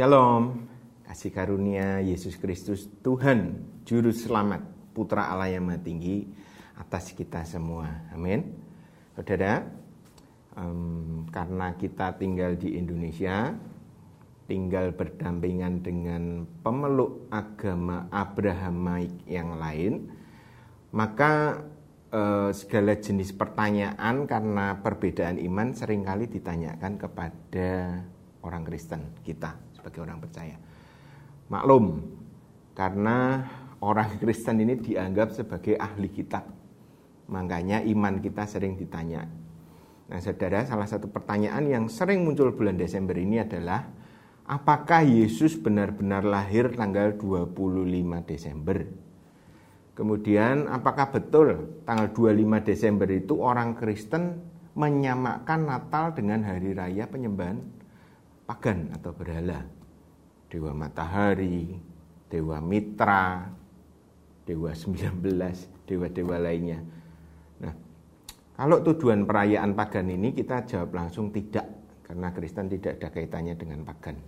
Shalom, kasih karunia Yesus Kristus Tuhan, Juru Selamat, Putra Allah yang Maha Tinggi atas kita semua. Amin. Saudara, um, karena kita tinggal di Indonesia, tinggal berdampingan dengan pemeluk agama Abrahamaik yang lain, maka uh, segala jenis pertanyaan karena perbedaan iman sering kali ditanyakan kepada orang Kristen kita sebagai orang percaya. Maklum, karena orang Kristen ini dianggap sebagai ahli kitab. Makanya iman kita sering ditanya. Nah saudara, salah satu pertanyaan yang sering muncul bulan Desember ini adalah Apakah Yesus benar-benar lahir tanggal 25 Desember? Kemudian apakah betul tanggal 25 Desember itu orang Kristen menyamakan Natal dengan hari raya penyembahan pagan atau berhala. Dewa matahari, dewa mitra, dewa 19, dewa-dewa lainnya. Nah, kalau tujuan perayaan pagan ini kita jawab langsung tidak karena Kristen tidak ada kaitannya dengan pagan.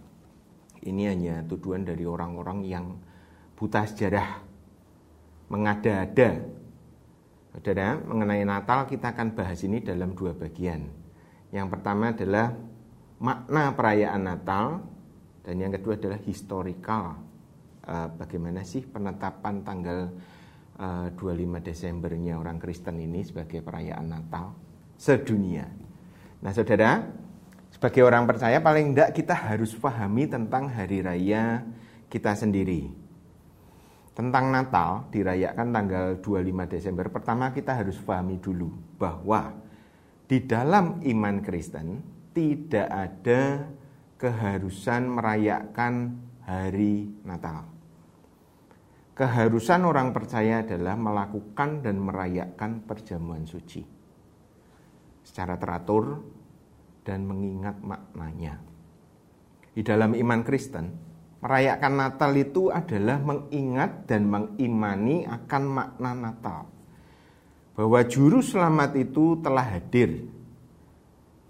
Ini hanya tujuan dari orang-orang yang buta sejarah, mengada-ada. Saudara, mengenai Natal kita akan bahas ini dalam dua bagian. Yang pertama adalah makna perayaan Natal dan yang kedua adalah historical uh, bagaimana sih penetapan tanggal uh, 25 Desembernya orang Kristen ini sebagai perayaan Natal sedunia. Nah, Saudara, sebagai orang percaya paling tidak kita harus pahami tentang hari raya kita sendiri. Tentang Natal dirayakan tanggal 25 Desember. Pertama kita harus pahami dulu bahwa di dalam iman Kristen tidak ada keharusan merayakan hari Natal. Keharusan orang percaya adalah melakukan dan merayakan perjamuan suci secara teratur dan mengingat maknanya. Di dalam iman Kristen, merayakan Natal itu adalah mengingat dan mengimani akan makna Natal. Bahwa juru selamat itu telah hadir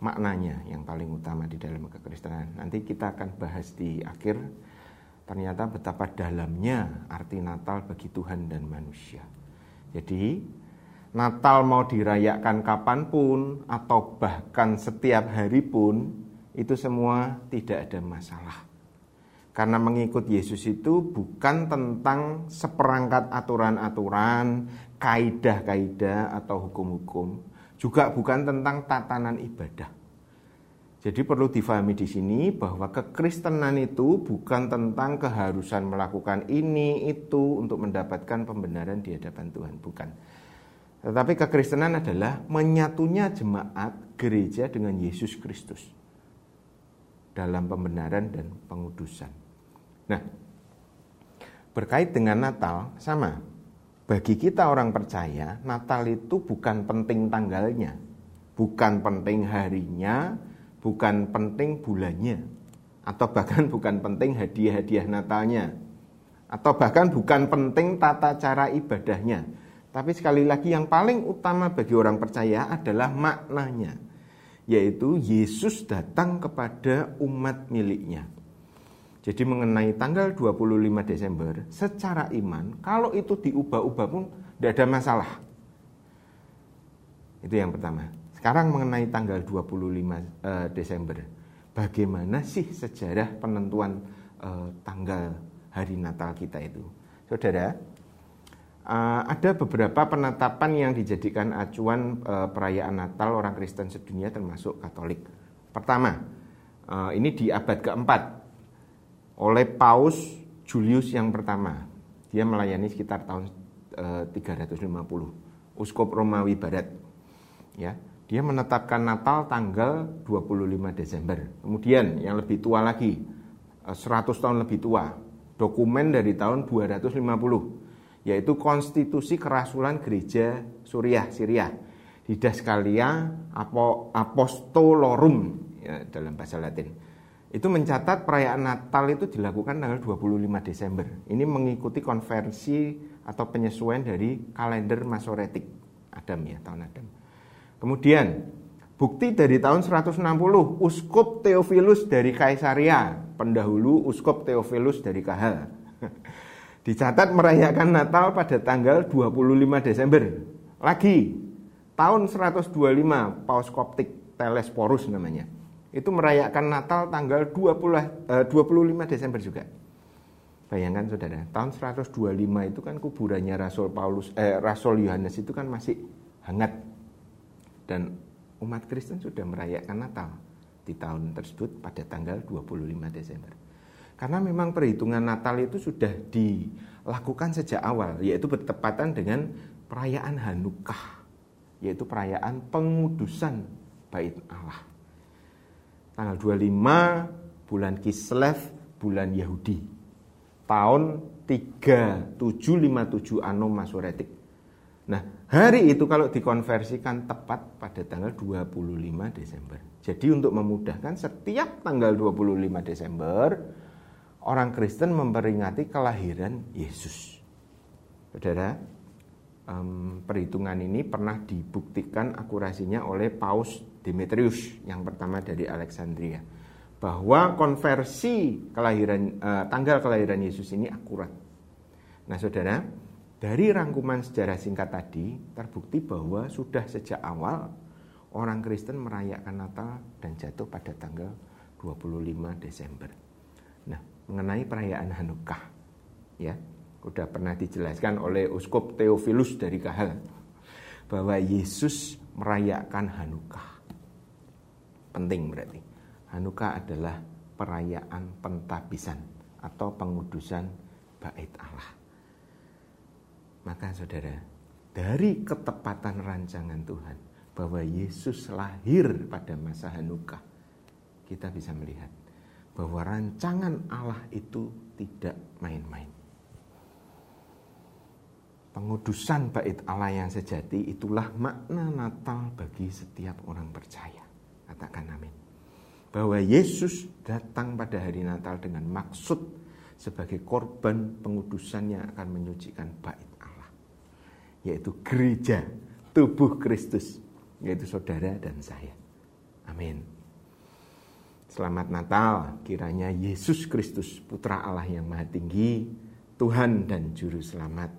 maknanya yang paling utama di dalam kekristenan. Nanti kita akan bahas di akhir ternyata betapa dalamnya arti Natal bagi Tuhan dan manusia. Jadi Natal mau dirayakan kapan pun atau bahkan setiap hari pun itu semua tidak ada masalah. Karena mengikut Yesus itu bukan tentang seperangkat aturan-aturan, kaidah-kaidah atau hukum-hukum, juga bukan tentang tatanan ibadah. Jadi perlu difahami di sini bahwa kekristenan itu bukan tentang keharusan melakukan ini itu untuk mendapatkan pembenaran di hadapan Tuhan, bukan. Tetapi kekristenan adalah menyatunya jemaat gereja dengan Yesus Kristus dalam pembenaran dan pengudusan. Nah, berkait dengan Natal sama bagi kita orang percaya, Natal itu bukan penting tanggalnya, bukan penting harinya, bukan penting bulannya, atau bahkan bukan penting hadiah-hadiah Natalnya, atau bahkan bukan penting tata cara ibadahnya. Tapi sekali lagi yang paling utama bagi orang percaya adalah maknanya, yaitu Yesus datang kepada umat miliknya. Jadi mengenai tanggal 25 Desember, secara iman, kalau itu diubah-ubah pun tidak ada masalah. Itu yang pertama. Sekarang mengenai tanggal 25 eh, Desember, bagaimana sih sejarah penentuan eh, tanggal hari Natal kita itu? Saudara, eh, ada beberapa penetapan yang dijadikan acuan perayaan Natal orang Kristen sedunia termasuk Katolik. Pertama, ini di abad keempat oleh Paus Julius yang pertama. Dia melayani sekitar tahun e, eh, 350. Uskup Romawi Barat. Ya, dia menetapkan Natal tanggal 25 Desember. Kemudian yang lebih tua lagi, 100 eh, tahun lebih tua, dokumen dari tahun 250, yaitu Konstitusi Kerasulan Gereja Suriah, Syria. Di Daskalia Apostolorum ya, dalam bahasa Latin itu mencatat perayaan Natal itu dilakukan tanggal 25 Desember. Ini mengikuti konversi atau penyesuaian dari kalender Masoretik Adam ya, tahun Adam. Kemudian bukti dari tahun 160 Uskup Theophilus dari Kaisaria pendahulu Uskup Theophilus dari Kahal. Dicatat merayakan Natal pada tanggal 25 Desember. Lagi, tahun 125 Paus Koptik Telesporus namanya. Itu merayakan Natal tanggal 20, eh, 25 Desember juga. Bayangkan saudara, tahun 125 itu kan kuburannya Rasul Paulus, eh, Rasul Yohanes itu kan masih hangat. Dan umat Kristen sudah merayakan Natal di tahun tersebut pada tanggal 25 Desember. Karena memang perhitungan Natal itu sudah dilakukan sejak awal, yaitu bertepatan dengan perayaan Hanukkah, yaitu perayaan pengudusan bait Allah. Tanggal 25 bulan Kislev, bulan Yahudi tahun 3757 Anno Masoretik. Nah, hari itu kalau dikonversikan tepat pada tanggal 25 Desember. Jadi untuk memudahkan setiap tanggal 25 Desember orang Kristen memperingati kelahiran Yesus. Saudara, um, perhitungan ini pernah dibuktikan akurasinya oleh Paus Demetrius yang pertama dari Alexandria bahwa konversi kelahiran uh, tanggal kelahiran Yesus ini akurat. Nah, Saudara, dari rangkuman sejarah singkat tadi terbukti bahwa sudah sejak awal orang Kristen merayakan Natal dan jatuh pada tanggal 25 Desember. Nah, mengenai perayaan Hanukkah ya, sudah pernah dijelaskan oleh Uskup Theophilus dari Kahal bahwa Yesus merayakan Hanukkah. Penting berarti. Hanukkah adalah perayaan pentabisan atau pengudusan bait Allah. Maka saudara, dari ketepatan rancangan Tuhan bahwa Yesus lahir pada masa Hanukkah, kita bisa melihat bahwa rancangan Allah itu tidak main-main. Pengudusan bait Allah yang sejati itulah makna Natal bagi setiap orang percaya. Katakan amin. Bahwa Yesus datang pada hari Natal dengan maksud sebagai korban pengudusan yang akan menyucikan bait Allah yaitu gereja tubuh Kristus yaitu saudara dan saya. Amin. Selamat Natal kiranya Yesus Kristus putra Allah yang maha tinggi Tuhan dan juru selamat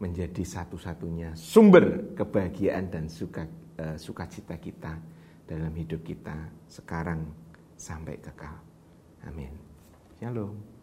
menjadi satu-satunya sumber kebahagiaan dan suka uh, sukacita kita dalam hidup kita sekarang sampai kekal. Amin. Shalom.